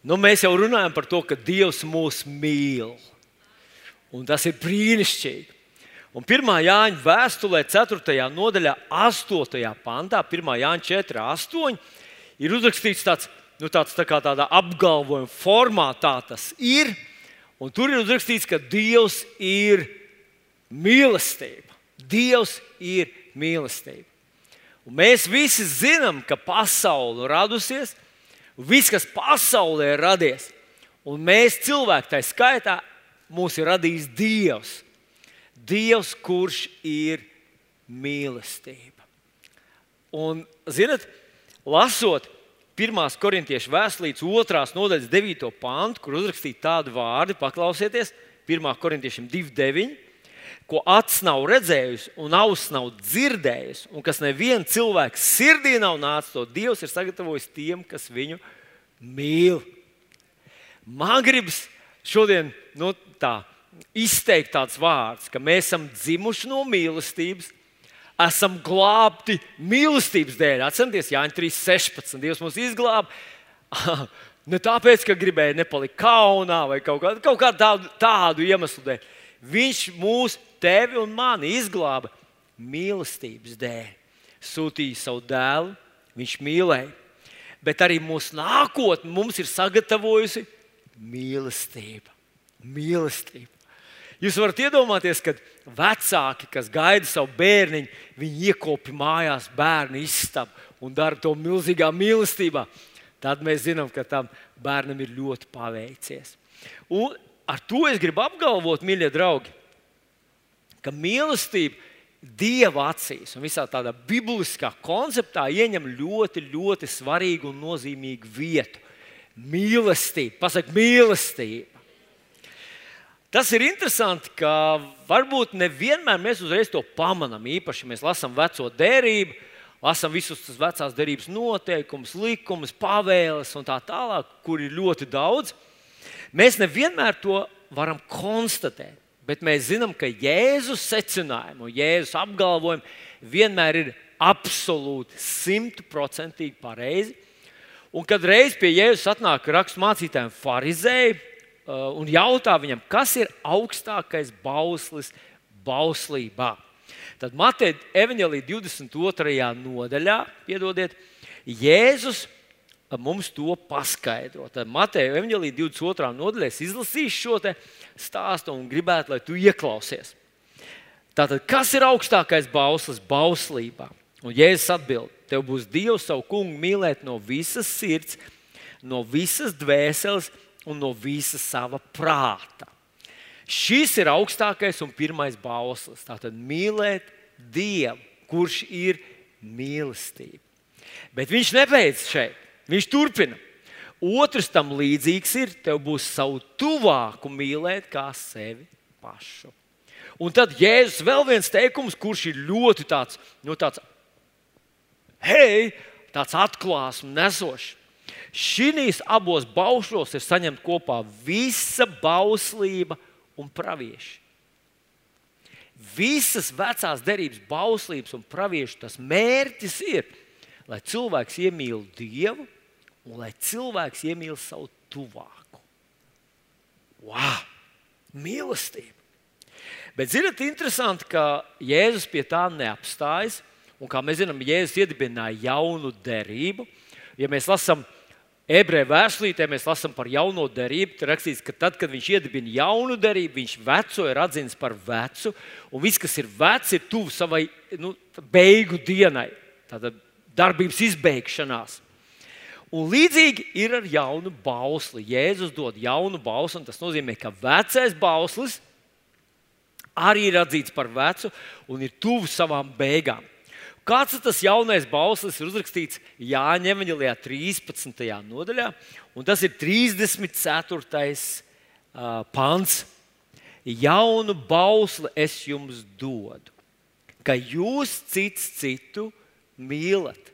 Nu, mēs jau runājam par to, ka Dievs mūs mīl. Un tas ir brīnišķīgi. Un 1. Jāņa vēstulē, 4. nodaļā, 8. pantā, 1. Jāņa 4, 8, ir uzrakstīts tāds, nu, tāds tā kā tādā apgalvojuma formātā tas ir. Un tur ir uzrakstīts, ka Dievs ir mīlestība. Dievs ir mīlestība. Un mēs visi zinām, ka pasaule radusies, viss, kas pasaulē ir radies, un mēs cilvēki tā skaitā, mūs ir radījis Dievs. Dievs, kurš ir mīlestība. Un, zinot, lasot 1. korintiešu vēstulītes 2. nodaļas 9. pāntu, kur uzrakstīti tādi vārdi, paklausieties, 1. korintiešiem 2.9. Ko acis nav redzējusi, un auss nav dzirdējusi, un kas nevienam cilvēkam sirdī nav nācis, to Dievs ir sagatavojis tiem, kas viņu mīl. Man gribas šodien nu, tā izteikt tāds vārds, ka mēs esam dzimuši no mīlestības, esam glābti mīlestības dēļ. Atcerieties, Jānis 3.16. Dievs mūs izglāba. Ne tāpēc, ka gribēja nepalikt kaunā vai kaut kādu, kaut kādu tādu, tādu iemeslu dēļ. Viņš mūs, tevi un mani izglāba mīlestības dēļ. Sūtīja savu dēlu, viņš mīlēja. Bet arī mūsu nākotne mums ir sagatavojusi mīlestība. Mīlestība. Jūs varat iedomāties, ka vecāki, kas gaida savu bērniņu, viņi iekopja mājās bērnu istabu un dara to milzīgā mīlestībā. Tad mēs zinām, ka tam bērnam ir ļoti paveicies. Un ar to es gribu apgalvot, mīļie draugi, ka mīlestība Dieva acīs un visā tādā bibliskā konceptā ieņem ļoti, ļoti svarīgu un nozīmīgu vietu. Mīlestība, pasak, mīlestība. Tas ir interesanti, ka varbūt nevienmēr mēs uzreiz to pamanām. Īpaši mēs lasām veco derību, lasām visus tos vecās derības noteikumus, likumus, pavēles un tā tālāk, kur ir ļoti daudz. Mēs nevienmēr to varam konstatēt, bet mēs zinām, ka Jēzus secinājumi un Jēzus apgalvojumi vienmēr ir absolūti simtprocentīgi pareizi. Un kad reiz pie Jēzus atnāk raksturmācītājiem farizēji, Uh, un jautā viņam, kas ir augstākais bauslis bauslībā. Tad Mateja evanģēlīja 22. nodaļā, piedodiet, Jēzus mums to paskaidro. Tad Mateja evanģēlīja 22. nodaļā izlasīšu šo stāstu un gribētu, lai tu ieklausies. Tātad, kas ir augstākais bauslis bauslībā? Un Jēzus atbild, tev būs Dievs savu kungu mīlēt no visas sirds, no visas dvēseles un no visa sava prāta. Šis ir augstākais un pirmais bauslis. Tātad mīlēt Dievu, kurš ir mīlestība. Bet viņš nebeidz šeit. Viņš turpina. Otrs tam līdzīgs ir, tev būs savu tuvāku mīlēt kā sevi pašu. Un tad Jēzus vēl viens teikums, kurš ir ļoti tāds, nu, tāds, hei, tāds atklāsmes nesošs. Šīs abos baušļos ir saņemta kopā visa bauslība un pravieši. Visas vecās derības bauslības un praviešu tas mērķis ir, lai cilvēks iemīl Dievu un lai cilvēks iemīl savu tuvāku. Wow! Mīlestība! Bet, zinot, interesanti, ka Jēzus pie tā neapstājas. Un, kā mēs zinām, Jēzus iedibināja jaunu derību. Ja mēs lasām ebreju vēstulītē mēs lasām par jauno derību. Tur rakstīts, ka tad, kad viņš iedibina jaunu derību, viņš veco ir atzīts par vecu, un viss, kas ir vecs, ir tuvu savai nu, beigu dienai, tātad darbības izbeigšanās. Un līdzīgi ir ar jaunu bausli. Jēzus dod jaunu bausli, un tas nozīmē, ka vecais bauslis arī ir atzīts par vecu un ir tuvu savām beigām. Kāds ir tas jaunais bauslis, ir uzrakstīts Jāņa Evanģelijā 13. nodaļā, un tas ir 34. pants. Jaunu bausli es jums dodu, ka jūs cits citu mīlat,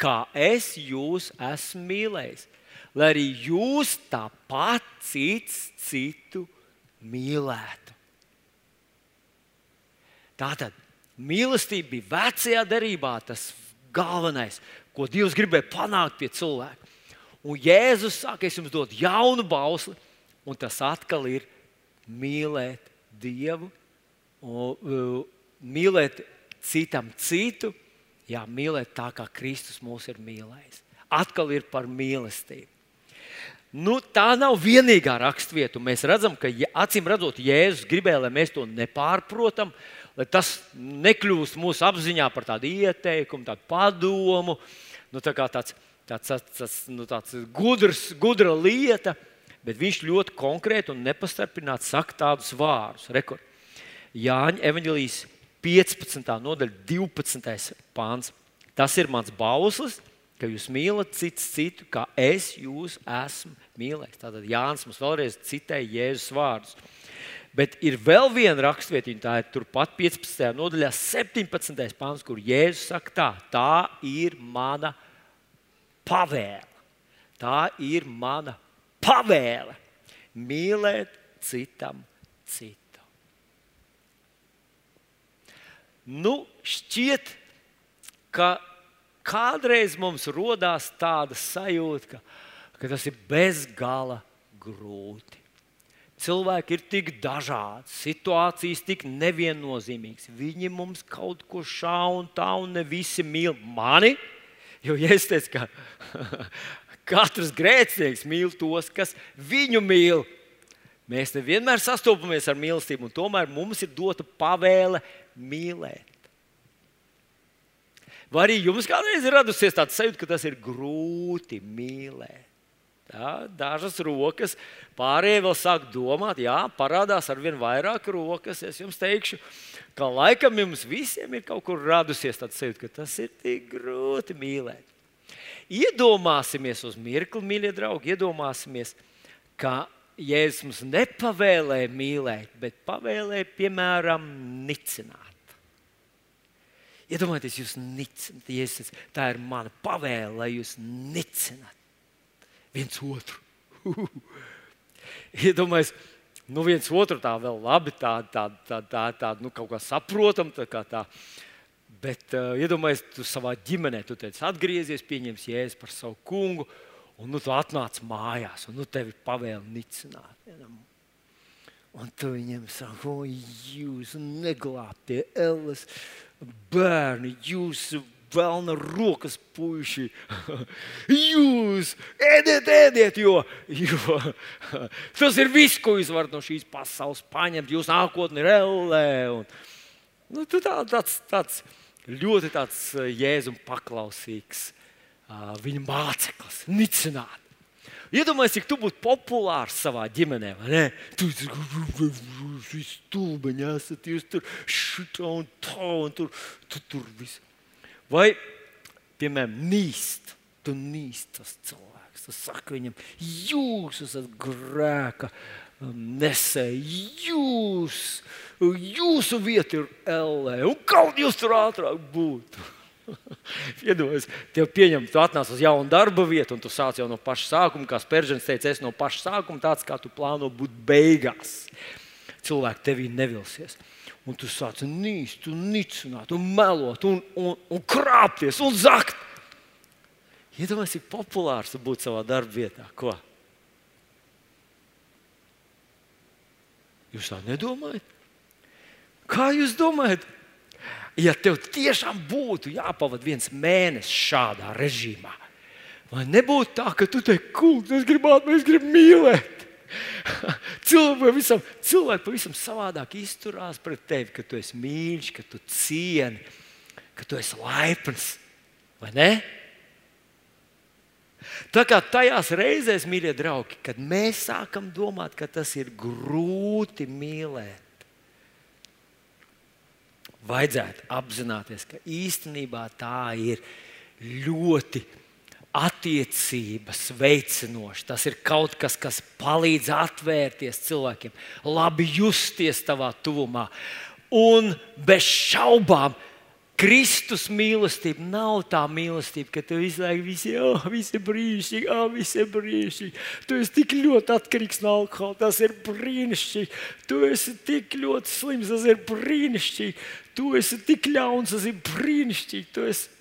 kā es jūs esmu mīlējis, lai arī jūs tāpat cits citu mīlētu. Tātad Mīlestība bija vecajā derībā tas galvenais, ko Dievs gribēja panākt pie cilvēka. Un Jēzus saka, es jums dodu jaunu bausli, un tas atkal ir mīlēt Dievu, un, uh, mīlēt citam citu, jā, mīlēt tā, kā Kristus mūs ir mīlējis. Atkal ir par mīlestību. Nu, tā nav vienīgā raksturvieta. Mēs redzam, ka acīm redzot, Jēzus gribēja, lai mēs to nepārprotam, lai tas nekļūst mūsu apziņā par tādu ieteikumu, tādu padomu, nu, tā tāds, tāds, tāds, tāds, nu, tāds gudrs, gudra lieta. Bet viņš ļoti konkrēti un nepastarpināti saka tādus vārdus. Jāņa evanģelijas 15. nodaļa, 12. pāns. Tas ir mans bauslis, ka jūs mīlat cits citu, kā es jūs esmu mīlējis. Tātad Jānis mums vēlreiz citēja Jēzus vārdus. Bet ir vēl viena raksturvieta, tā ir turpat 15. nodaļā, 17. pāns, kur Jēzus saka, tā, tā ir mana pavēle. Tā ir mana pavēle mīlēt citam citu. Nu, šķiet, ka kādreiz mums radās tāda sajūta, ka, ka tas ir bezgala grūti. Cilvēki ir tik dažādi, situācijas tik neviennozīmīgas. Viņi mums kaut ko šāva un tā, un ne visi mīl mani. Jo es teicu, ka katrs grēcinieks mīl tos, kas viņu mīl. Mēs nevienmēr sastopamies ar mīlestību, un tomēr mums ir dota pavēle mīlēt. Vai arī jums kādreiz ir radusies tāds sajūta, ka tas ir grūti mīlēt? Jā, dažas rokas, pārējie vēl sāk domāt, jā, parādās ar vien vairāk rokas. Es jums teikšu, ka laikam jums visiem ir kaut kur radusies tāds sajūta, ka tas ir tik grūti mīlēt. Iedomāsimies uz mirkli, mīļie draugi, iedomāsimies, ka Jēzus mums nepavēlēja mīlēt, bet pavēlēja, piemēram, nicināt. Iedomājieties, jūs nicināt, Jēzus, tā ir mana pavēle, lai jūs nicināt viens otru. Iedomājieties, nu viens otru tā vēl labi, tā, tā, tā, tā, tā nu, kaut kā saprotam. Tā kā tā. Bet uh, iedomājieties, tu savā ģimenē, tu teici, atgriezies, pieņems jēzu par savu kungu, un nu, tu atnāc mājās, un nu, tevi pavēl nicināt. Un tu viņiem saki, o, jūs neglābtie elles bērni, jūsu vēlna rokas puiši. Jūs ēdiet, ēdiet, jo, jo tas ir viss, ko jūs varat no šīs pasaules paņemt. Jūsu nākotne ir ellē. Un, nu, tā, tāds, tāds ļoti tāds jēzum paklausīgs viņa māceklis, nicināt. Iedomājieties, cik tu būtu populārs savā ģimenē. Tu esi stulbeņi, esat jūs tur šitā un tā, un tur, tu, tur viss. Vai, piemēram, nīst, tu nīst tas cilvēks. Tu saki viņam, jūs esat grēka nesēji, jūs, jūsu vieta ir LE, un kaut jūs tur ātrāk būtu. Iedomājieties, tev pieņem, tu atnāc uz jaunu darba vietu, un tu sāc jau no paša sākuma. Kā Spēržens teica, es no paša sākuma tāds, kā tu plāno būt beigās. Cilvēki tevī nevilsies. Un tu sāc nīst, un nicināt, un melot, un, un, un krāpties un zakt. Iedomājieties, cik populārs tu būtu savā darba vietā. Ko? Jūs tā nedomājat? Kā jūs domājat? Ja tev tiešām būtu jāpavada viens mēnesis šādā režīmā, vai nebūtu tā, ka tu teiksi, kungs, es gribētu, es gribu mīlēt. Cilvēki pavisam, cilvēki pavisam savādāk izturās pret tevi, ka tu esi mīļš, ka tu cieni, ka tu esi laipns. Vai ne? Tā kā tajās reizēs, mīļie draugi, kad mēs sākam domāt, ka tas ir grūti mīlēt, vajadzētu apzināties, ka īstenībā tā ir ļoti attiecības veicinoši. Tas ir kaut kas, kas palīdz atvērties cilvēkiem, labi justies tavā tuvumā. Un bez šaubām, Kristus mīlestība nav tā mīlestība, ka tu visu laiku visi, oh, visi brīnišķīgi, oh, visi brīnišķīgi. Tu esi tik ļoti atkarīgs no alkohola, tas ir brīnišķīgi. Tu esi tik ļoti slims, tas ir brīnišķīgi. Tu esi tik ļauns, tas ir brīnišķīgi. Esi...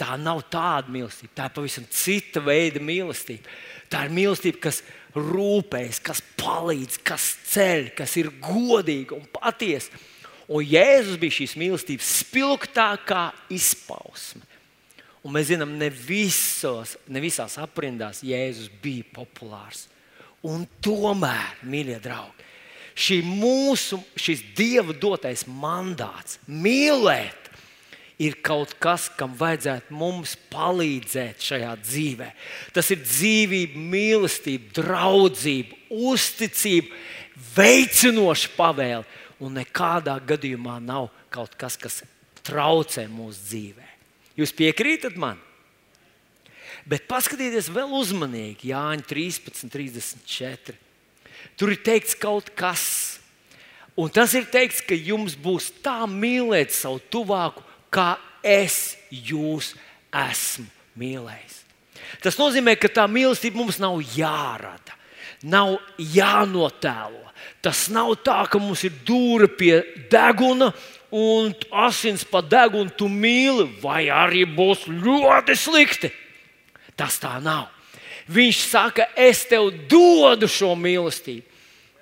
Tā nav tāda mīlestība, tā ir pavisam cita veida mīlestība. Tā ir mīlestība, kas rūpējas, kas palīdz, kas ceļ, kas ir godīga un patiesa. Un Jēzus bija šīs mīlestības spilgtākā izpausme. Un mēs zinām, ne, visos, ne visās aprindās Jēzus bija populārs. Un tomēr, mīļie draugi, šī mūsu, šis Dieva dotais mandāts mīlēt ir kaut kas, kam vajadzētu mums palīdzēt šajā dzīvē. Tas ir dzīvība, mīlestība, draudzība, uzticība, veicinoša pavēle. Un nekādā gadījumā nav kaut kas, kas traucē mūsu dzīvē. Jūs piekrītat man? Bet paskatieties vēl uzmanīgi, Jāņa 13, 34. Tur ir teikts kaut kas, un tas ir teikts, ka jums būs tā mīlēt savu tuvāku, kā es jūs esmu mīlējis. Tas nozīmē, ka tā mīlestība mums nav jārada, nav jānotēlo. Tas nav tā, ka mums ir dūra pie deguna un asins pa degunu tu mīli, vai arī būs ļoti slikti. Tas tā nav. Viņš saka, es tev dodu šo mīlestību.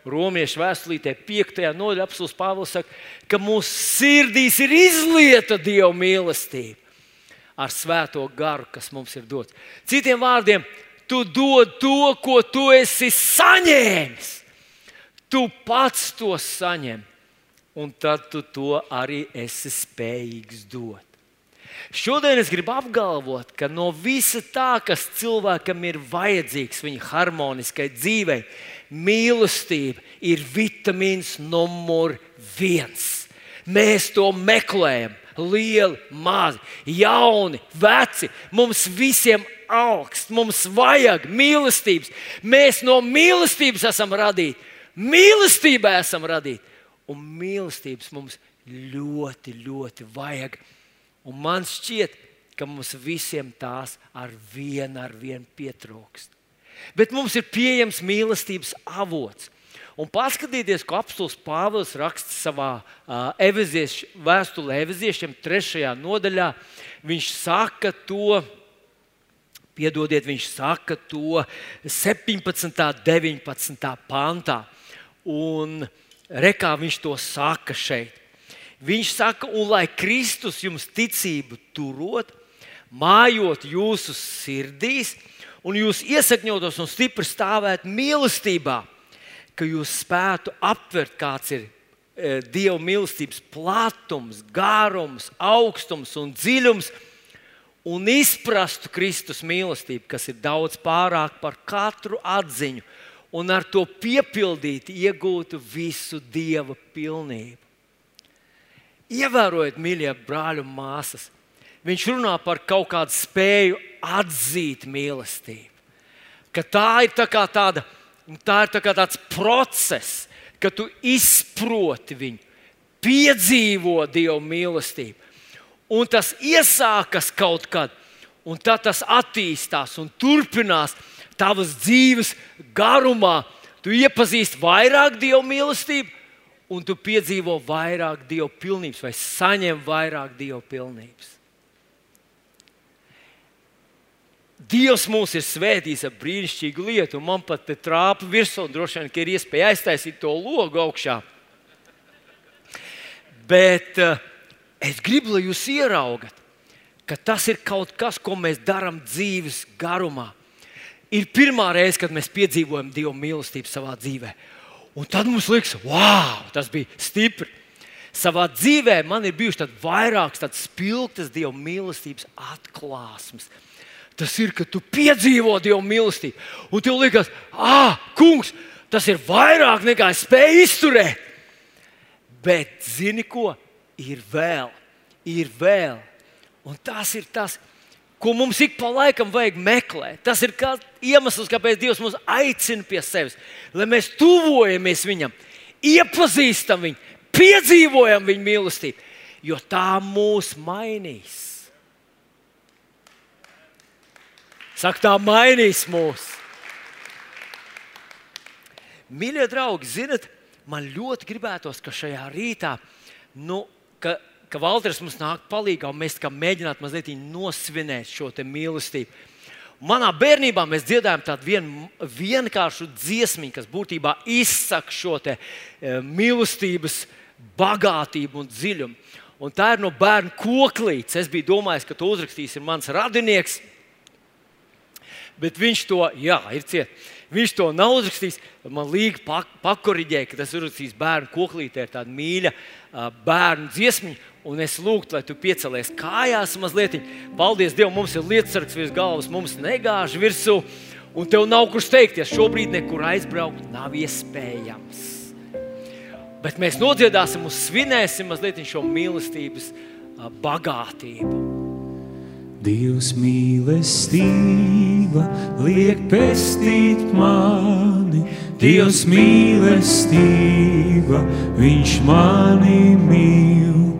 Romiešu vēstulītē, 5. nodaļā, apelsīns Pāvils saka, ka mūsu sirdīs ir izlieta Dieva mīlestība ar svēto garu, kas mums ir dots. Citiem vārdiem, tu dod to, ko tu esi saņēmis. Tu pats to saņem, un tad tu to arī esi spējīgs dot. Šodien es gribu apgalvot, ka no visa tā, kas cilvēkam ir vajadzīgs viņa harmoniskai dzīvei, mīlestība ir vitamīns numur viens. Mēs to meklējam. Lieli, mazi, jauni, veci. Mums visiem augsts, mums vajag mīlestības. Mēs no mīlestības esam radīti. Mīlestībā esam radīti. Un mīlestības mums ļoti, ļoti vajag. Un man šķiet, ka mums visiem tās ar vienu, ar vienu pietrūkst. Bet mums ir pieejams mīlestības avots. Un paskatieties, ko apstults Pāvils raksta savā uh, evizieš, vēstulē, Eviziešiem, trešajā nodaļā. Viņš saka to, piedodiet, viņš saka to 17. un 19. pantā. Un rekā viņš to saka šeit. Viņš saka, un lai Kristus jums ticību turot, mājot jūsu sirdīs, un jūs iesakņotos un stipri stāvēt mīlestībā, ka jūs spētu aptvert, kāds ir e, Dieva mīlestības platums, garums, augstums un dziļums, un izprastu Kristus mīlestību, kas ir daudz pārāk par katru atziņu, un ar to piepildīt, iegūtu visu Dieva pilnību. Ievērojiet, mīļie brāļi un māsas, viņš runā par kaut kādu spēju atzīt mīlestību. Ka tā ir tā tāda, tā ir tā tāds process, ka tu izproti viņu, piedzīvo Dieva mīlestību. Un tas iesākas kaut kad, un tad tas attīstās un turpinās tavas dzīves garumā. Tu iepazīsti vairāk Dieva mīlestību, un tu piedzīvo vairāk Dieva pilnības, vai saņem vairāk Dieva pilnības. Dievs mūs ir svētījis ar brīnišķīgu lietu, un man pat te trāpa virsū, un droši vien ir iespēja aiztaisīt to logu augšā. Bet uh, es gribu, lai jūs ieraugat, ka tas ir kaut kas, ko mēs darām dzīves garumā. Ir pirmā reize, kad mēs piedzīvojam Dieva mīlestību savā dzīvēm. Un tad mums liekas, wow, tas bija stipri. Savā dzīvē man ir bijušas vairākas tādas spilgtas Dieva mīlestības atklāsmes. Tas ir, ka tu piedzīvo Dieva mīlestību, un tev liekas, ah, kungs, tas ir vairāk nekā es spēju izturēt. Bet zini ko? Ir vēl, ir vēl. Un tas ir tas, ko mums ik pa laikam vajag meklēt. Tas ir kā iemesls, kāpēc Dievs mūs aicina pie sevis, lai mēs tuvojamies Viņam, iepazīstam Viņu, piedzīvojam Viņa mīlestību, jo tā mūs mainīs. Saka, tā mainīs mūs. Mīļie draugi, zinat, man ļoti gribētos, ka šajā rītā, nu, ka ka Valters mums nāk palīdzīgā, un mēs mēģinām mazliet nosvinēt šo mīlestību. Manā bērnībā mēs dziedājām tādu vien, vienkāršu dziesmu, kas būtībā izsaka šo te, e, mīlestības bagātību un dziļumu. Un tā ir no bērna koklītes. Es biju domājis, ka to uzrakstīs mans radinieks. Bet viņš to, jā, ir ciets. Viņš to nav uzrakstījis. Man līga pak pakoriģēja, ka tas ir uzrakstījis bērnu koklītē, ir tāda mīļa bērnu dziesmiņa. Un es lūgtu, lai tu piecelies kājās mazliet. Paldies Dievam, mums ir lietasargs virs galvas, mums negāž virsū. Un tev nav kur steigties. Šobrīd nekur aizbraukt nav iespējams. Bet mēs nodziedāsim un svinēsim mazliet šo mīlestības bagātību. Dievs mīlestība liek pestīt mani, Dievs mīlestība, Viņš mani mīl.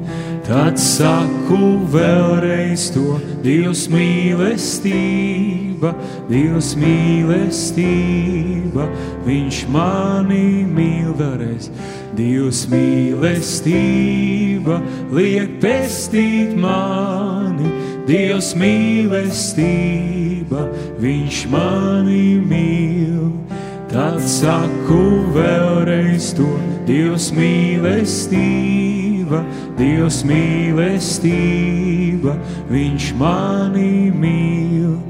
Tad saku vēlreiz to Dievs mīlestība, Dievs mīlestība, Viņš mani mīl vēlreiz. Dievs mīlestība liek pestīt mani, Dievs mīlestība, Viņš mani mīl. Tad saku vēlreiz to Dievs mīlestība, Dievs mīlestība, Viņš mani mīl.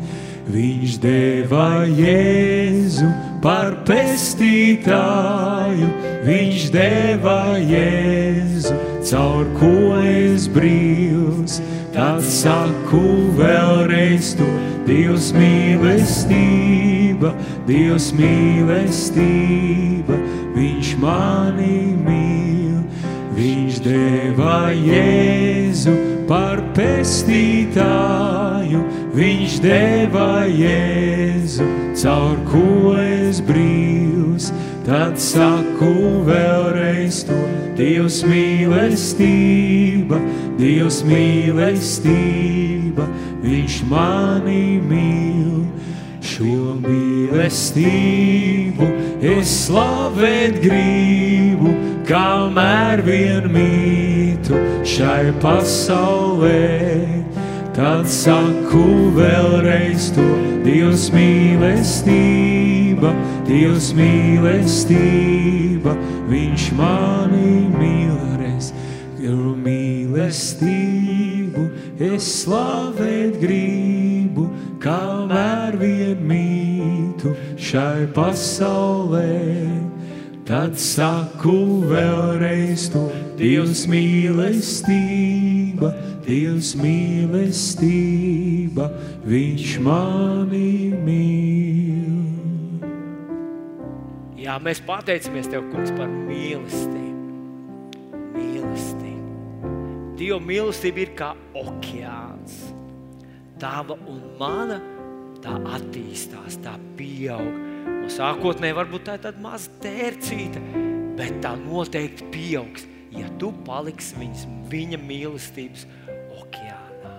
Viņš deva Jēzu par pestītāju, Viņš deva Jēzu, caur ko es brīvs. Tad saku vēlreiz to Dievs mīlestība, Dievs mīlestība, Viņš mani mīl. Viņš deva Jēzu par pestītāju, Viņš deva Jēzu, caur ko es brīvs. Tad saku vēlreiz to Dievs mīlestība, Dievs mīlestība, Viņš mani mīl. Šo mīlestību es slavēt gribu, kamēr vien mītu šai pasaulē. Tad saku vēlreiz to Dievs mīlestība, Dievs mīlestība, Viņš mani jo mīlestību es slavēt gribu, kamēr vien mītu šai pasaulē. Tad saku vēlreiz to Dievs mīlestība, Dievs mīlestība, Viņš mani mīl. Jā, mēs pateicamies Tev, Kungs, par mīlestību. Mīlestību. Dieva mīlestība ir kā okeāns. Tava un mana tā attīstās, tā pieaug. Un sākotnēji varbūt tā ir tāda maza tērcīta, bet tā noteikti pieaugs, ja tu paliksi viņas, viņa mīlestības okeānā.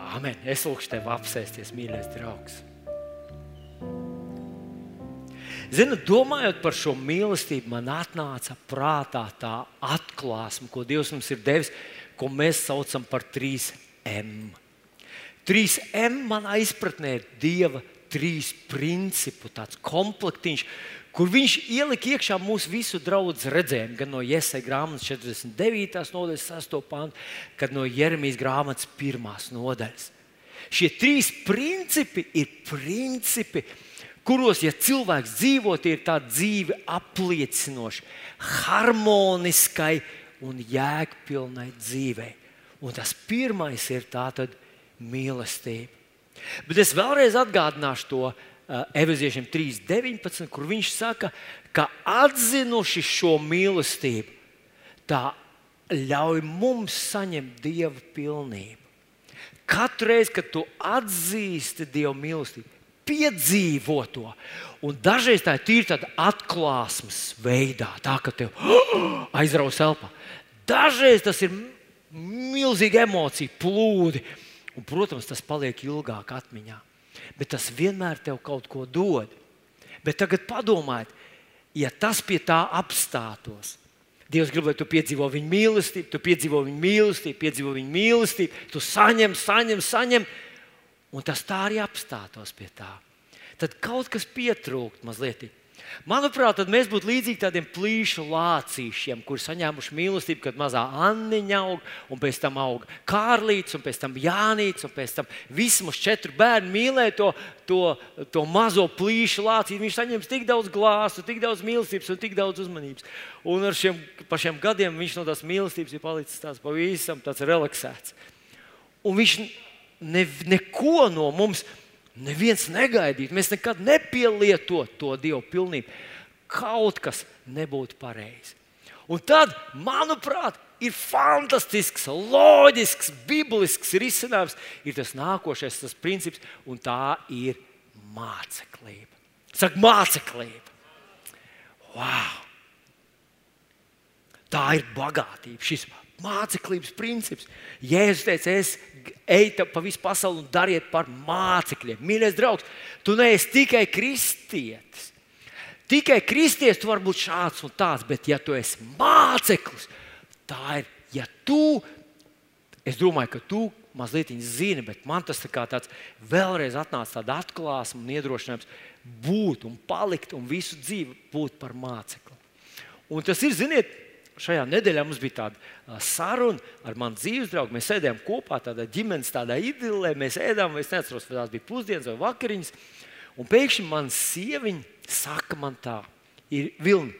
Āmen! Es lūgšu tev apsēsties, mīļais draugs. Zinu, domājot par šo mīlestību, man atnāca prātā tā atklāsme, ko Dievs mums ir devis, ko mēs saucam par 3M. 3M manā izpratnē ir Dieva trīs principu, tāds komplektiņš, kur viņš ielika iekšā mūsu visu draugu redzējumu, gan no Iesai grāmatas 49. nodaļas 6. pānta, gan no Jeremijas grāmatas 1. nodaļas. Šie trīs principi ir principi, kuros, ja cilvēks dzīvo, tie ir tādi dzīvi apliecinoši, harmoniskai un jēgpilnai dzīvei. Un tas pirmais ir tātad mīlestība. Bet es vēlreiz atgādināšu to uh, Evaņģēliem 3.19, kur viņš saka, ka atzinuši šo mīlestību, tā ļauj mums saņemt Dieva pilnību. Katru reizi, kad tu atzīsti Dieva mīlestību, piedzīvo to. Un dažreiz tā ir tīri tāda atklāsmes veidā, tā ka tev aizraujas elpa. Dažreiz tas ir milzīgi emociju plūdi. Un, protams, tas paliek ilgāk atmiņā. Bet tas vienmēr tev kaut ko dod. Bet tagad padomājiet, ja tas pie tā apstātos, Dievs grib, lai tu piedzīvo viņa mīlestību, tu piedzīvo viņa mīlestību, piedzīvo viņa mīlestību, tu saņem, saņem, saņem, un tas tā arī apstātos pie tā. Tad kaut kas pietrūkst mazliet. Manuprāt, tad mēs būtu līdzīgi tādiem plīšu lācīšiem, kuriem saņēmuši mīlestību, kad mazā Anniņa aug, un pēc tam aug Kārlīts, un pēc tam Jānis, un pēc tam visi mums četri bērni mīlēja to, to, to mazo plīšu lācīti. Viņš saņems tik daudz glāzu, tik daudz mīlestības un tik daudz uzmanības. Un ar šiem pašiem gadiem viņš no tās mīlestības ir palicis tāds pavisam tāds relaksēts. Un viņš ne, neko no mums Neviens negaidītu, mēs nekad nepielietotu to Dievu pilnību. Kaut kas nebūtu pareizi. Un tad, manuprāt, ir fantastisks, loģisks, biblisks risinājums. Ir tas nākošais, tas princips, un tā ir māceklība. Saka, māceklība. Wow! Tā ir bagātība. Šis māceklības princips. Jēzus teica, es eju pa visu pasauli un dariet par mācekļiem. Mīļais draugs, tu neesi tikai kristietis. Tikai kristietis tu vari būt šāds un tāds, bet ja tu esi māceklis, tā ir, ja tu, es domāju, ka tu mazliet zini, bet man tas tā tāds vēlreiz atnāca tāda atklāsme un iedrošinājums būt un palikt un visu dzīvi būt par mācekli. Un tas ir, ziniet, šajā nedēļā mums bija tāda saruna ar manu dzīves draugu. Mēs sēdējām kopā, tādā ģimenes tādā idilē, mēs ēdām, es neatceros, vai tās bija pusdienas vai vakariņas. Un pēkšņi man sieviņa saka, man tā, ir vilni,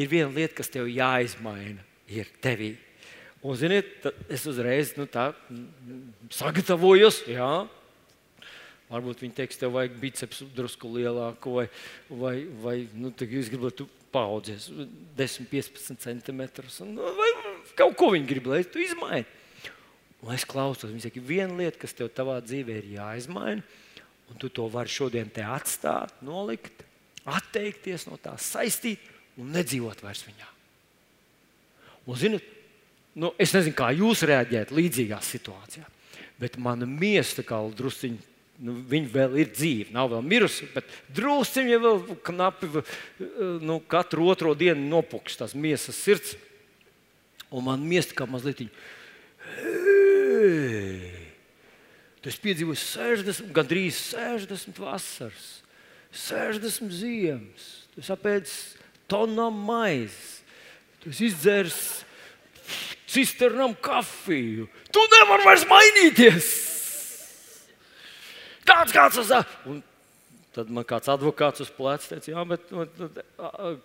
ir viena lieta, kas tev jāizmaina, ir tevī. Un, ziniet, es uzreiz nu, tā, sagatavojos. Jā. Varbūt viņi teiks, tev vajag bicepsu drusku lielāku, vai, vai, vai nu, jūs gribat paudzes, 10, 15 centimetrus. Un, vai kaut ko viņi grib, lai tu izmaini. Un es klausos, viņi saka, viena lieta, kas tev savā dzīvē ir jāizmaina, un tu to vari šodien te atstāt, nolikt, atteikties no tā, saistīt un nedzīvot vairs viņā. Un, zini, nu, es nezinu, kā jūs reaģējat līdzīgā situācijā, bet mana miesa kā drusciņi nu, viņa vēl ir dzīva, nav vēl mirusi, bet drusciņi vēl knapi nu, katru otro dienu nopukst tās miesas sirds. Un man miest kā mazliet. Hei! Tas piedzīvoja 60, gandrīz 60 vasaras, 60 ziemas. Tas apēdis tonām maizes, tas izdzērs cisternām kafiju. Tu nevari vairs mainīties! Tāds kāds tas ir. Tad man kāds advokāts uz pleca teica, jā, bet nu,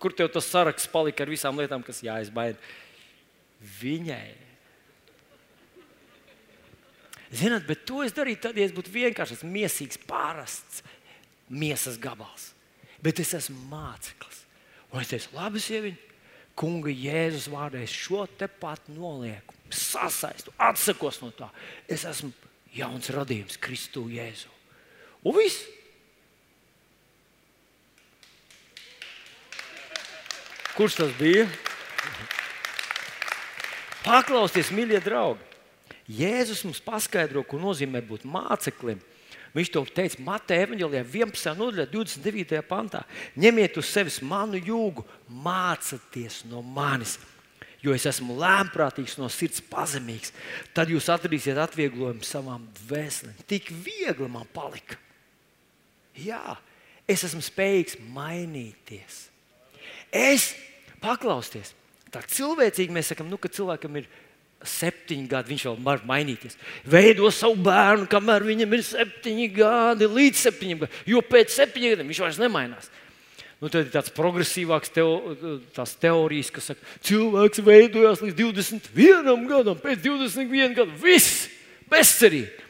kur tev tas saraksts palika ar visām lietām, kas jāizbaida? Viņai. Zināt, bet to es darītu tad, ja es būtu vienkāršs, mīsīgs, parasts miesas gabals. Bet es esmu māceklis. Un es teicu, labi, sieviete, kunga Jēzus vārdā es šo te pat nolieku, sasaistu, atsakos no tā. Es esmu jauns radījums Kristu Jēzu. Un viss. Kurš tas bija? Paklausieties, mīļie draugi. Jēzus mums paskaidro, ko nozīmē būt māceklim. Viņš to teica Mateja Evanģelijā, 11. nodaļā, 29. pantā. Ņemiet uz sevis manu jūgu, mācieties no manis, jo es esmu lēmprātīgs, no sirds pazemīgs. Tad jūs atradīsiet atvieglojumu savām dvēselēm. Tik viegli man palika. Jā, es esmu spējīgs mainīties. Es paklausties. Tā cilvēcīgi mēs sakām, nu, ka cilvēkam ir septiņi gadi, viņš vēl var mainīties. Veido savu bērnu, kamēr viņam ir septiņi gadi, līdz septiņiem gadiem. Jo pēc septiņiem gadiem viņš vairs nemainās. Nu, tad ir tāds progresīvāks teo, teorijas, kas saka, ka cilvēks veidojās līdz 21 gadam, pēc 21 gadiem viss bezcerīgi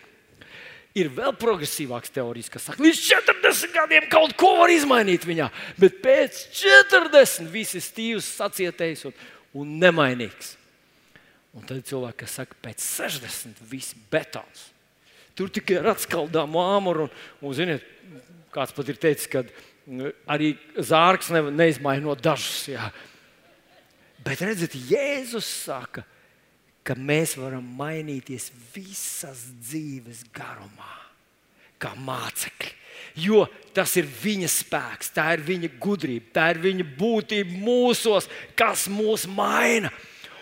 ir vēl progresīvāks teorijas, kas saka, līdz 40 gadiem kaut ko var izmainīt viņā, bet pēc 40 viss ir stīvs, sacietējis un, un nemainīgs. Un tad ir cilvēki, kas saka, pēc 60 viss betons. Tur tikai ar atskaldām āmuru, un, un ziniet, kāds pat ir teicis, ka arī zārks ne, neizmainot dažus. Jā. Bet redziet, Jēzus saka, ka mēs varam mainīties visas dzīves garumā, kā mācekļi. jo tas ir viņa spēks, tā ir viņa gudrība, tā ir viņa būtība mūsos, kas mūs maina.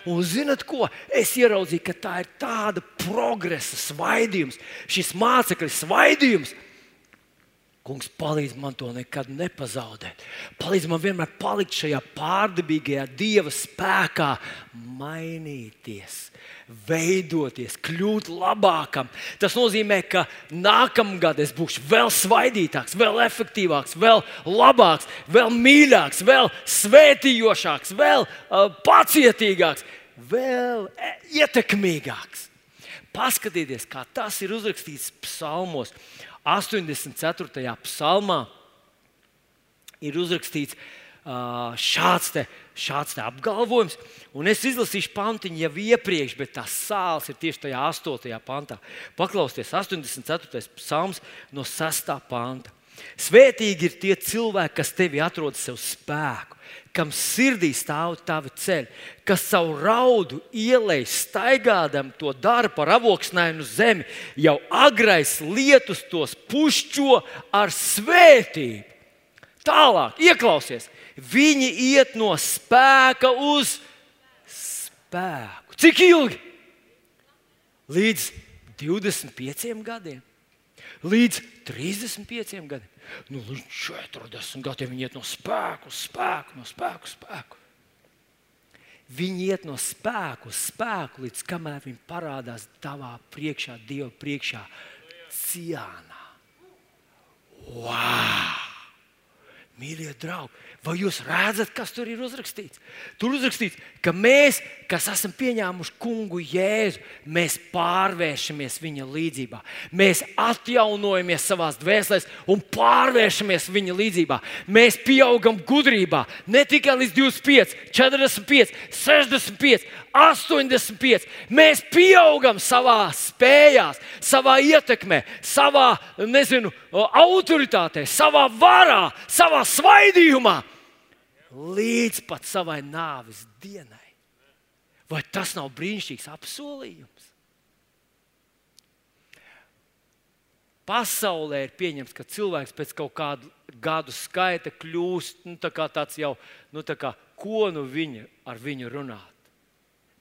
Un zinat, ko? Es ieraudzīju, ka tā ir tāda progresa svaidījums, šis mācekļu svaidījums. Kungs palīdz man to nekad nepazaudēt. Palīdz man vienmēr palikt šajā pārdabīgajā dieva spēkā, mainīties, veidoties, kļūt labākam. Tas nozīmē, ka nākamgad es būšu vēl svaidītāks, vēl efektīvāks, vēl labāks, vēl mīļāks, vēl svētījošāks, vēl uh, pacietīgāks, vēl e, ietekmīgāks. Paskatieties, kā tas ir uzrakstīts psalmos. 84. psalmā ir uzrakstīts šāds, te, šāds te apgalvojums, un es izlasīšu pantiņu jau iepriekš, bet tas sāls ir tieši tajā 8. pantā. Paklausieties, 84. psalms no 6. panta. Svētīgi ir tie cilvēki, kas tevi atrod sev spēku kam sirdī stāv tavi ceļi, kas savu raudu ielai staigādam to dara par avoksnēnu zemi, jau agrais lietus tos pušķo ar svētību. Tālāk, ieklausies, viņi iet no spēka uz spēku. Cik ilgi? Līdz 25 gadiem, līdz 35 gadiem. Nu, līdz 40 gadiem viņi iet no spēka uz spēku, no spēka uz spēku. Viņi iet no spēka uz spēku, līdz kamēr viņi parādās tavā priekšā, Dieva priekšā, ciānā. Wow! Mīļie draugi, vai jūs redzat, kas tur ir uzrakstīts? Tur uzrakstīts, ka mēs, kas esam pieņēmuši kungu Jēzu, mēs pārvēršamies viņa līdzjūtībā. Mēs atjaunojamies savā dvēselē un pārvēršamies viņa līdzjūtībā. Mēs pieaugam gudrībā ne tikai līdz 25, 45, 65, 85. Mēs pieaugam savā spējā, savā ietekmē, savā nezinu, autoritātē, savā varā, savā svaidījumā līdz pat savai nāves dienai. Vai tas nav brīnišķīgs apsolījums? Pasaulē ir pieņemts, ka cilvēks pēc kaut kāda gadu skaita kļūst nu, tā tāds jau, nu, tā kā, ko nu viņa ar viņu runāt.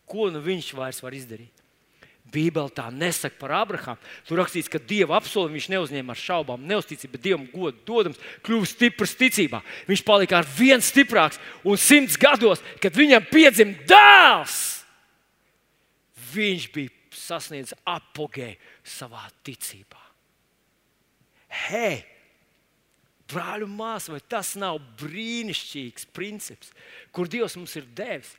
Ko nu viņš vairs var izdarīt? Bībeli tā nesaka par Abrahāmu. Tur rakstīts, ka Dieva apsolījumu viņš neuzņēma ar šaubām, neuzticību, bet Dievam godu dodams, kļuva stiprs ticībā. Viņš palika ar vien stiprāks, un simts gados, kad viņam piedzima dēls, viņš bija sasniedzis apgēju savā ticībā. Hei! Brāļu māsas, vai tas nav brīnišķīgs princips, kur Dievs mums ir devis?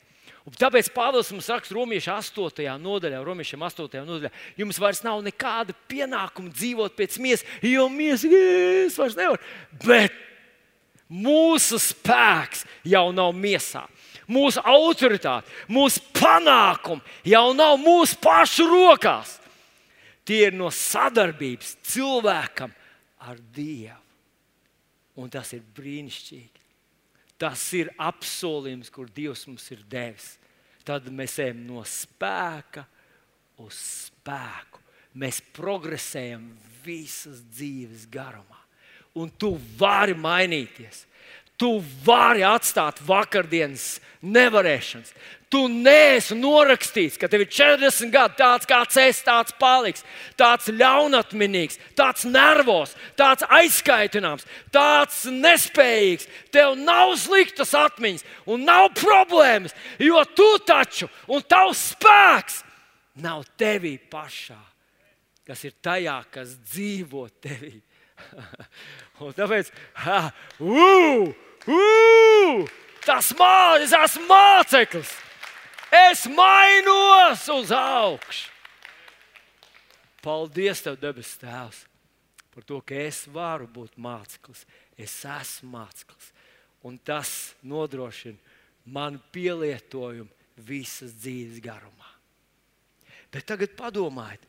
Un tāpēc Pāvils mums raksta Romiešiem 8. nodaļā, Romiešiem 8. nodaļā, jums vairs nav nekāda pienākuma dzīvot pēc miesas, jo miesas vairs nevar. Bet mūsu spēks jau nav miesā. Mūsu autoritāte, mūsu panākumi jau nav mūsu pašu rokās. Tie ir no sadarbības cilvēkam ar Dievu. Un tas ir brīnišķīgi. Tas ir apsolījums, kur Dievs mums ir devis. Tad mēs ejam no spēka uz spēku. Mēs progresējam visas dzīves garumā. Un tu vari mainīties. Tu vari atstāt vakardienas nevarēšanas. Tu neesi norakstīts, ka tev ir 40 gadi, tāds kāds es, tāds paliks, tāds ļaunatminīgs, tāds nervos, tāds aizskaitināms, tāds nespējīgs. Tev nav sliktas atmiņas un nav problēmas, jo tu taču un tavs spēks nav tevī pašā, kas ir tajā, kas dzīvo tevī. un tāpēc, ha, uh, uh, tas māceklis, tas māceklis! Es mainos uz augšu. Paldies, Tev, debes Tēvs, par to, ka es varu būt māceklis. Es esmu māceklis. Un tas nodrošina manu pielietojumu visas dzīves garumā. Bet tagad padomājiet,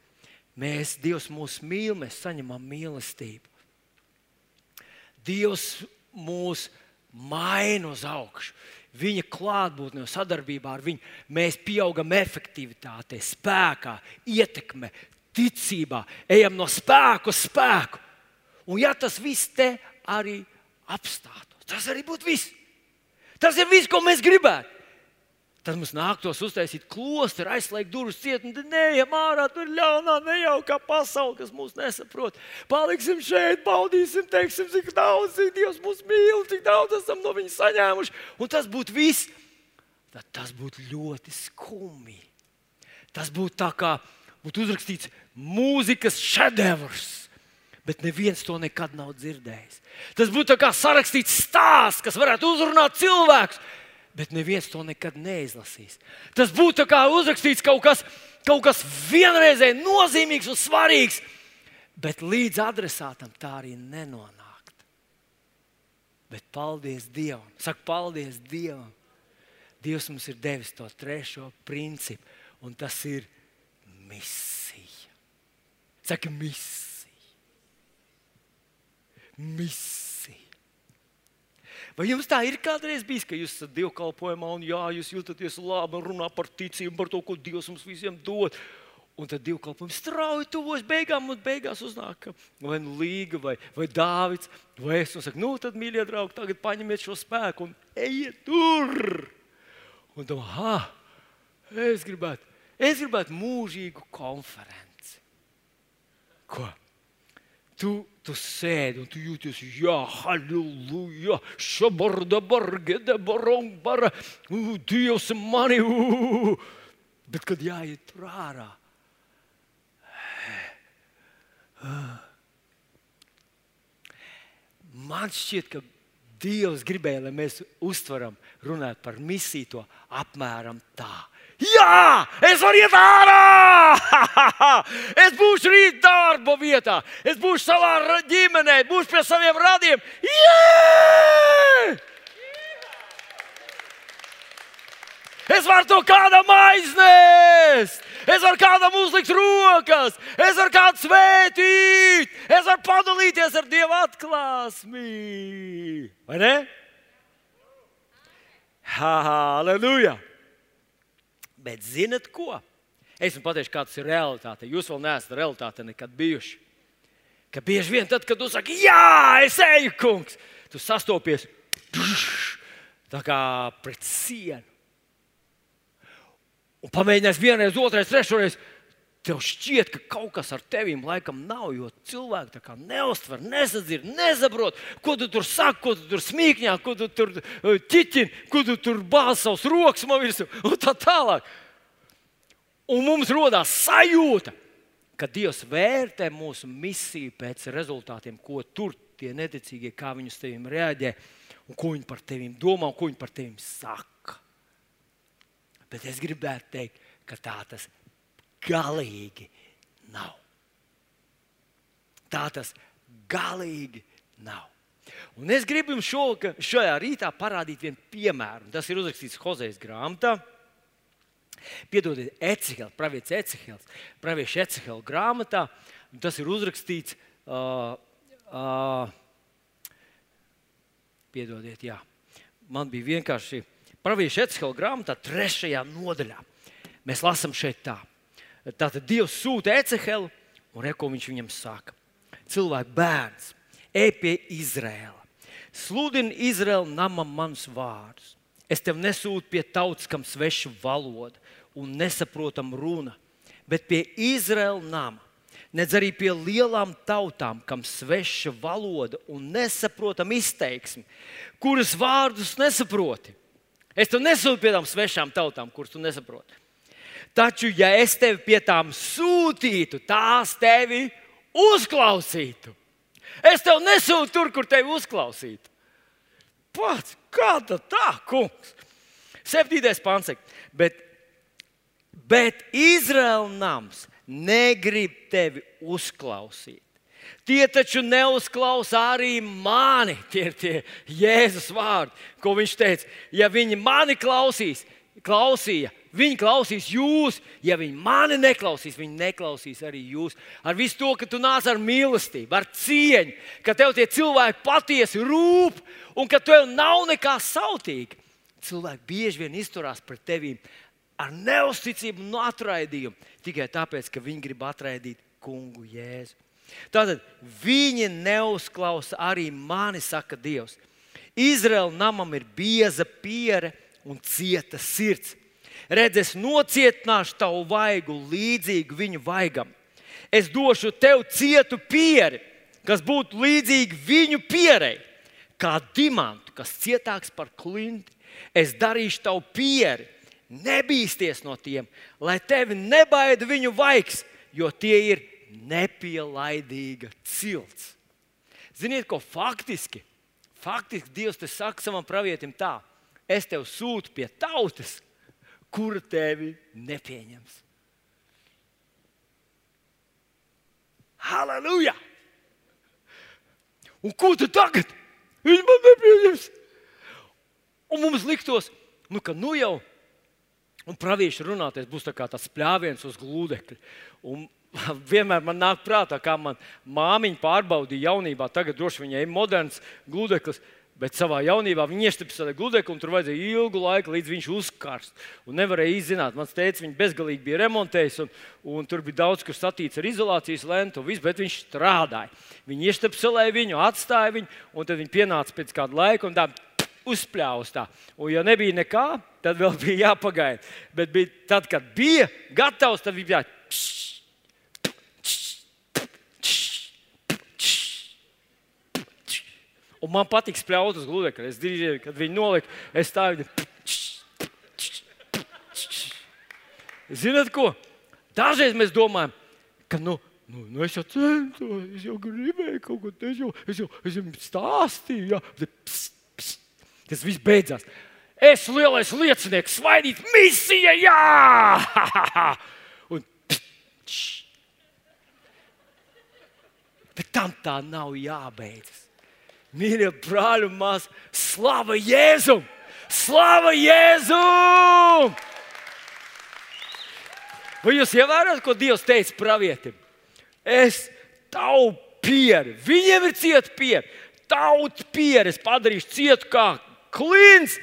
mēs, Dievs mūs mīl, mēs saņemam mīlestību. Dievs mūs maina uz augšu viņa klātbūtnē, sadarbībā ar viņu, mēs pieaugam efektivitātē, spēkā, ietekmē, ticībā, ejam no spēka uz spēku. Un ja tas viss te arī apstātos, tas arī būtu viss. Tas ir viss, ko mēs gribētu. Tad mums nāktos uztaisīt klosteru, aizslēgt durvis ciet, un neejam ārā, tur ļaunā, nejaukā pasaule, kas mūs nesaprot. Paliksim šeit, baudīsim, teiksim, cik daudz, cik Dievs mūs mīl, cik daudz esam no viņa saņēmuši. Un tas būtu viss. Tad tas būtu ļoti skumji. Tas būtu tā kā būtu uzrakstīts mūzikas šedevrs bet neviens to nekad nav dzirdējis. Tas būtu kā sarakstīts stāsts, kas varētu uzrunāt cilvēkus, bet neviens to nekad neizlasīs. Tas būtu kā uzrakstīts kaut kas, kaut kas vienreizēji nozīmīgs un svarīgs, bet līdz adresātam tā arī nenonākt. Bet paldies Dievam! Saka, paldies Dievam! Dievs mums ir devis to trešo principu, un tas ir misija. Saka, misija misija. Vai jums tā ir kādreiz bijis, ka jūs esat dievkalpojumā un jā, jūs jūtaties labi un runā par ticību, par to, ko Dievs mums visiem dod? Un tad dievkalpojums strauji tuvojas beigām, un beigās uznāk vai nu Līga, vai, vai Dāvids, vai es. Un saka, nu tad, mīļie draugi, tagad paņemiet šo spēku un ejiet tur. Un domā, ah, es gribētu, es gribētu mūžīgu konferenci. Ko? Tu, tu sēdi un tu jūties, jā, halleluja, šabarda, bargede, barombara, Dievs mani, u, bet kad jāiet ārā. Man šķiet, ka Dievs gribēja, lai mēs uztveram, runājot par misiju, to apmēram tā. Jā, es varu iet ārā! es būšu rīt darba vietā, es būšu savā ģimenē, būšu pie saviem radiem. Jā! Es varu to kādam aiznest, es varu kādam uzlikt rokas, es varu kādu svētīt, es varu padalīties ar Dievu atklāsmi. Vai ne? Halleluja! Bet zinat ko? Es jums pateikšu, kāda ir realitāte. Jūs vēl neesat realitāte nekad bijuši. Ka bieži vien tad, kad tu saki, jā, es eju, kungs, tu sastopies tā kā pret sienu. Un pamēģinās vienreiz, otrreiz, trešreiz. Tev šķiet, ka kaut kas ar tevīm laikam nav, jo cilvēki neustver, nesadzird, nesaprot, ko tu tur saki, ko tu tur smīkņā, ko tu tur uh, ķiķini, ko tu tur bāzi savus rokas man virsū un tā tālāk. Un mums rodas sajūta, ka Dievs vērtē mūsu misiju pēc rezultātiem, ko tur tie neticīgie, kā viņi uz tevi reaģē, un ko viņi par tevi domā, un ko viņi par tevi saka. Bet es gribētu teikt, ka tā tas galīgi nav. Tā tas galīgi nav. Un es gribu jums šo, šajā rītā parādīt vienu piemēru. Tas ir uzrakstīts Hozejas grāmatā. Piedodiet, Ecehels, pravietis Ecehels, pravieša Ecehela grāmatā. Tas ir uzrakstīts. Uh, uh, piedodiet, jā. Man bija vienkārši pravieša Ecehela grāmatā, trešajā nodaļā. Mēs lasām šeit tā. Tātad Dievs sūta Ecehelu, un re, ko viņš viņam saka. Cilvēks bērns, ej pie Izraēla. Sludini Izraēla namam manus vārdus. Es tev nesūtu pie tautas, kam sveša valoda un nesaprotama runa, bet pie Izraēla nama. Nedz arī pie lielām tautām, kam sveša valoda un nesaprotama izteiksme, kuras vārdus nesaproti. Es tev nesūtu pie tām svešām tautām, kuras tu nesaproti. Taču, ja es tevi pie tām sūtītu, tās tevi uzklausītu. Es tev nesūtu tur, kur tevi uzklausītu. Pats, kā tā, kungs? Septītais pāns. Bet, bet Izraēla nams negrib tevi uzklausīt. Tie taču neuzklausa arī mani. Tie ir tie Jēzus vārdi, ko viņš teica. Ja viņi mani klausīs, klausīja, Viņi klausīs jūs, ja viņi mani neklausīs, viņi neklausīs arī jūs. Ar visu to, ka tu nāc ar mīlestību, ar cieņu, ka tev tie cilvēki patiesi rūp un ka tev nav nekā sautīga. Cilvēki bieži vien izturās pret tevi ar neusticību un atraidījumu tikai tāpēc, ka viņi grib atraidīt kungu Jēzu. Tātad viņi neuzklausa arī mani, saka Dievs. Izraēla namam ir bieza piere un cieta sirds. Redz, es nocietināšu tavu vaigu līdzīgu viņu vaigam. Es došu tev cietu pieri, kas būtu līdzīga viņu pierei, kā dimantu, kas cietāks par klinti. Es darīšu tavu pieri, nebīsties no tiem, lai tevi nebaida viņu vaigs, jo tie ir nepielaidīga cilts. Ziniet, ko faktiski? Faktiski Dievs te saka savam pravietim tā: Es tev sūtu pie tautas, kura tevi nepieņems. Halleluja! Un ko tu tagad? Viņš man nepieņems. Un mums liktos, nu, ka nu jau, un pravieši runāties būs tā kā tāds pļāviens uz glūdekļa. Un vienmēr man nāk prātā, kā man māmiņa pārbaudīja jaunībā. Tagad droši viņai ir moderns glūdeklis. Bet savā jaunībā viņi iestiprinājās tādā gudekli, un tur vajadzēja ilgu laiku, līdz viņš uzkarst. Un nevarēja izzināt, mans tēvs viņu bezgalīgi bija remontējis, un, un tur bija daudz kas satīts ar izolācijas lentu, visu, bet viņš strādāja. Viņi iestiprinājās viņu, atstāja viņu, un tad viņi pienāca pēc kāda laika un tā uzspļāvus. Tā. Un, ja nebija nekā, tad vēl bija jāpagaida. Bet bija, tad, kad bija gatavs, tad bija jāpagaida Un man patīk spļaut uz gludekļa. Es dzīvoju, kad viņi nolika, es tā viņu. Zināt, ko? Dažreiz mēs domājam, ka nu, nu, nu es jau centos, es jau gribēju kaut ko tādu, es jau, es jau, stāstīju. Bet, pst, pst, tas viss beidzās. Es lielais liecinieks, svaidīt, misija, jā! Un, pst, bet tam tā nav jābeidzas. Mīļie brāļi un māsas, slava Jēzum! Slava Jēzum! Vai jūs ievērojat, ko Dievs teica pravietim? Es tavu pieri, viņiem ir cieta pieri, tautu pieri, es padarīšu cietu kā klins,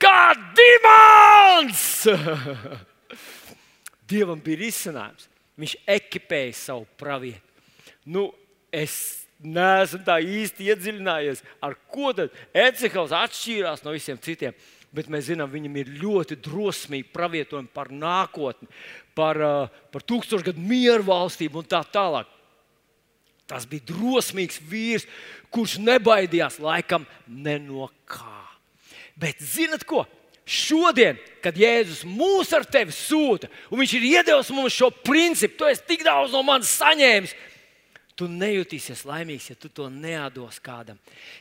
kā dimants! Dievam bija risinājums. Viņš ekipēja savu pravietu. Nu, es neesmu tā īsti iedziļinājies, ar ko tad Ecehals atšķīrās no visiem citiem. Bet mēs zinām, viņam ir ļoti drosmīgi pravietojumi par nākotni, par, uh, par tūkstošgadu mieru valstību un tā tālāk. Tas bija drosmīgs vīrs, kurš nebaidījās laikam ne no kā. Bet zinat ko? Šodien, kad Jēzus mūs ar tevi sūta, un Viņš ir iedevis mums šo principu, tu esi tik daudz no manis saņēmis, Tu nejutīsies laimīgs, ja tu to nedos kādam.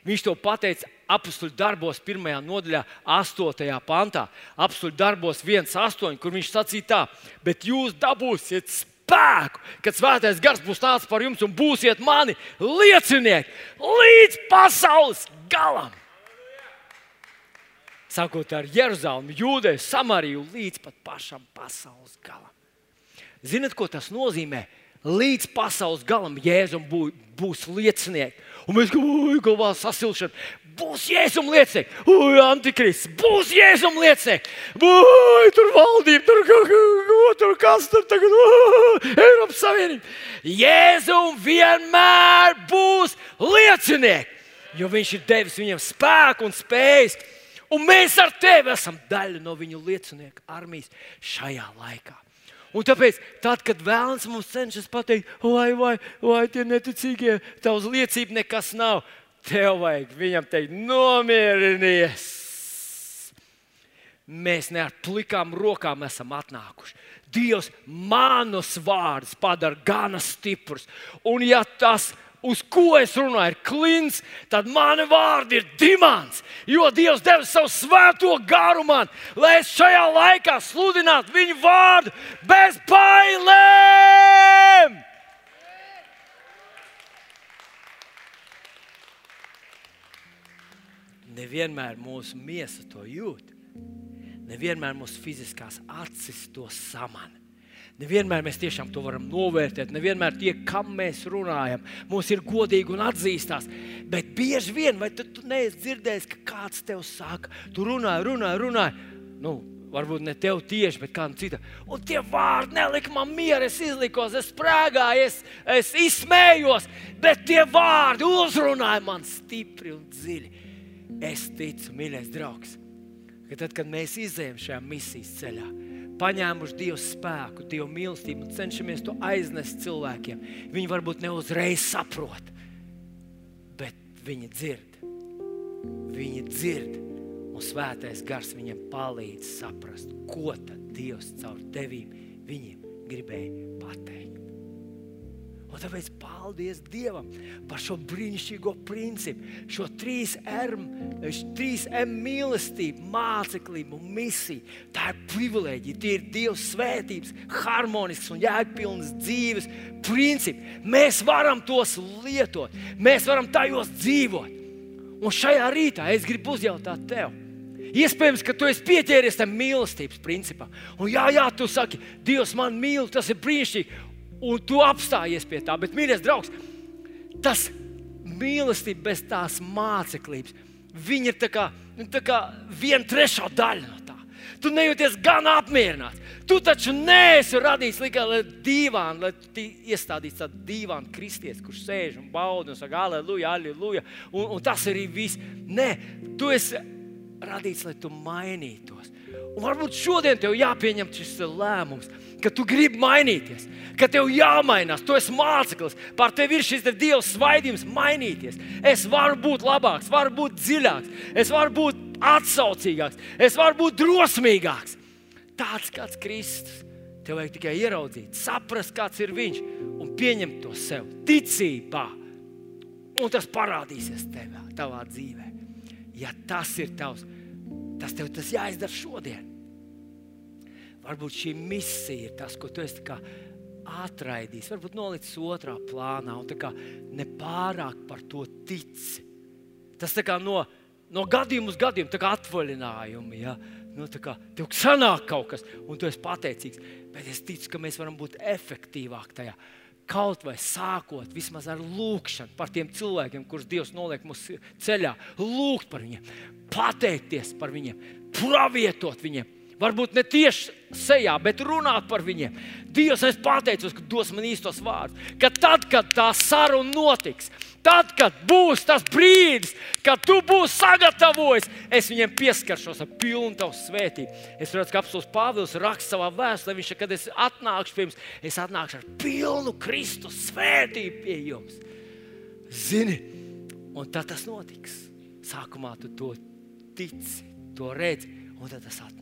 Viņš to pateica apakstuļu darbos, pirmajā nodaļā, 8. pantā. Apakstuļu darbos 1,8, kur viņš sacīja tā, bet jūs dabūsiet spēku, kad svētais gars būs nācis par jums un būsiet mani liecinieki līdz pasaules galam. Sākot ar Jeruzalemi, Jūdeju, Samariju līdz pat pašam pasaules galam. Zinat, ko tas nozīmē? Līdz pasaules galam Jēzum bū, būs liecinieki. Un mēs galvā sasilšana. Būs jēzum liecinieki, ui, antikrists, būs jēzum liecinieki. Ui, tur valdība, tur kaut kas, tur kas tur tagad, ui, Eiropas Savienība. Jēzum vienmēr būs liecinieki, jo viņš ir devis viņiem spēku un spējas. Un mēs ar tevi esam daļa no viņu liecinieku armijas šajā laikā. Un tāpēc, tad, kad vēlams mums cenšas pateikt, vai, vai, vai tie neticīgie, tavs liecība nekas nav, tev vajag viņam teikt, nomierinies. Mēs ne ar plikām rokām esam atnākuši. Dievs manus vārdus padara gana stiprus. Un ja tas ir uz ko es runāju, ir klints, tad mani vārdi ir dimants. Jo Dievs deva savu svēto garu man, lai es šajā laikā sludinātu viņu vārdu bez bailēm. Nevienmēr mūsu miesa to jūt. Nevienmēr mūsu fiziskās acis to samana. Nevienmēr mēs tiešām to varam novērtēt, nevienmēr tie, kam mēs runājam, mums ir godīgi un atzīstās. Bet bieži vien, vai tu, tu neesi dzirdējis, ka kāds tev saka, tu runā, runā, runā. Nu, Varbūt ne tev tieši, bet kādam citam. Un tie vārdi nelika man mieru. Es izlikos, es sprāgāju, es, es izsmējos, bet tie vārdi uzrunāja man stipri un dziļi. Es ticu, mīļais draugs, ka tad, kad mēs izējām šajā misijas ceļā, paņēmuši Dieva spēku, Dieva mīlestību un cenšamies to aiznest cilvēkiem, viņi varbūt ne uzreiz saprot, bet viņi dzird. Viņi dzird un svētais gars viņiem palīdz saprast, ko tad Dievs caur tevīm viņiem gribēja pateikt. Un tāpēc paldies Dievam par šo brīnišķīgo principu, šo trīs M, trīs M mīlestību, māceklību un misiju. Tā ir privilēģija, tie ir Dieva svētības, harmonisks un jēgpilns dzīves principi. Mēs varam tos lietot, mēs varam tajos dzīvot. Un šajā rītā es gribu uzjautāt tev, Iespējams, ka tu esi pieķēries tam mīlestības principam. Un jā, jā, tu saki, Dievs man mīl, tas ir brīnišķīgi. Un tu apstājies pie tā. Bet, mīļais draugs, tas mīlestība bez tās māceklības, viņa ir tā kā, nu, tā kā viena trešā daļa no. Tu nejūties gan apmierināts. Tu taču neesi radījis tikai dīvānu, lai iestādītu tādu dīvānu kristiešu, kurš sēž un bauda un saka, aleluja, aleluja. Un, un tas arī viss. Nē, tu esi radīts, lai tu mainītos. Un varbūt šodien tev jāpieņem šis lēmums, ka tu gribi mainīties, ka tev jāmainās. Tu esi māceklis, pār tevi ir šis te Dieva svaidījums mainīties. Es varu būt labāks, varu būt dziļāks, es varu būt atsaucīgāks, es varu būt drosmīgāks. Tāds kāds Kristus. Tev vajag tikai ieraudzīt, saprast, kāds ir viņš un pieņemt to sev ticībā. Un tas parādīsies tevā, tavā dzīvē ja tas ir tavs, tas tev tas jāizdara šodien. Varbūt šī misija ir tas, ko tu esi atraidījis, varbūt nolicis otrā plānā un nepārāk par to tici. Tas no, no gadījuma uz gadījumu atvaļinājumi. Ja? Nu, kā, tev sanāk kaut kas, un tu esi pateicīgs. Bet es ticu, ka mēs varam būt efektīvāki tajā kaut vai sākot vismaz ar lūgšanu par tiem cilvēkiem, kurus Dievs noliek mūsu ceļā, lūgt par viņiem, pateikties par viņiem, pravietot viņiem. Varbūt ne tieši sejā, bet runāt par viņiem. Dievs, es pateicos, ka dos man īstos vārdus. Ka tad, kad tā saruna notiks, Tad, kad būs tas brīdis, kad tu būsi sagatavojis, es viņiem pieskaršos ar pilnu tavu svētību. Es redzu, ka apelsīns Pāvils raksta savā vēstulē, viņš kad es atnākšu pie jums, es atnākšu ar pilnu Kristus svētību pie jums. Zini, un tad tas notiks. Sākumā tu to tici, to redzi, un tad tas atnāks.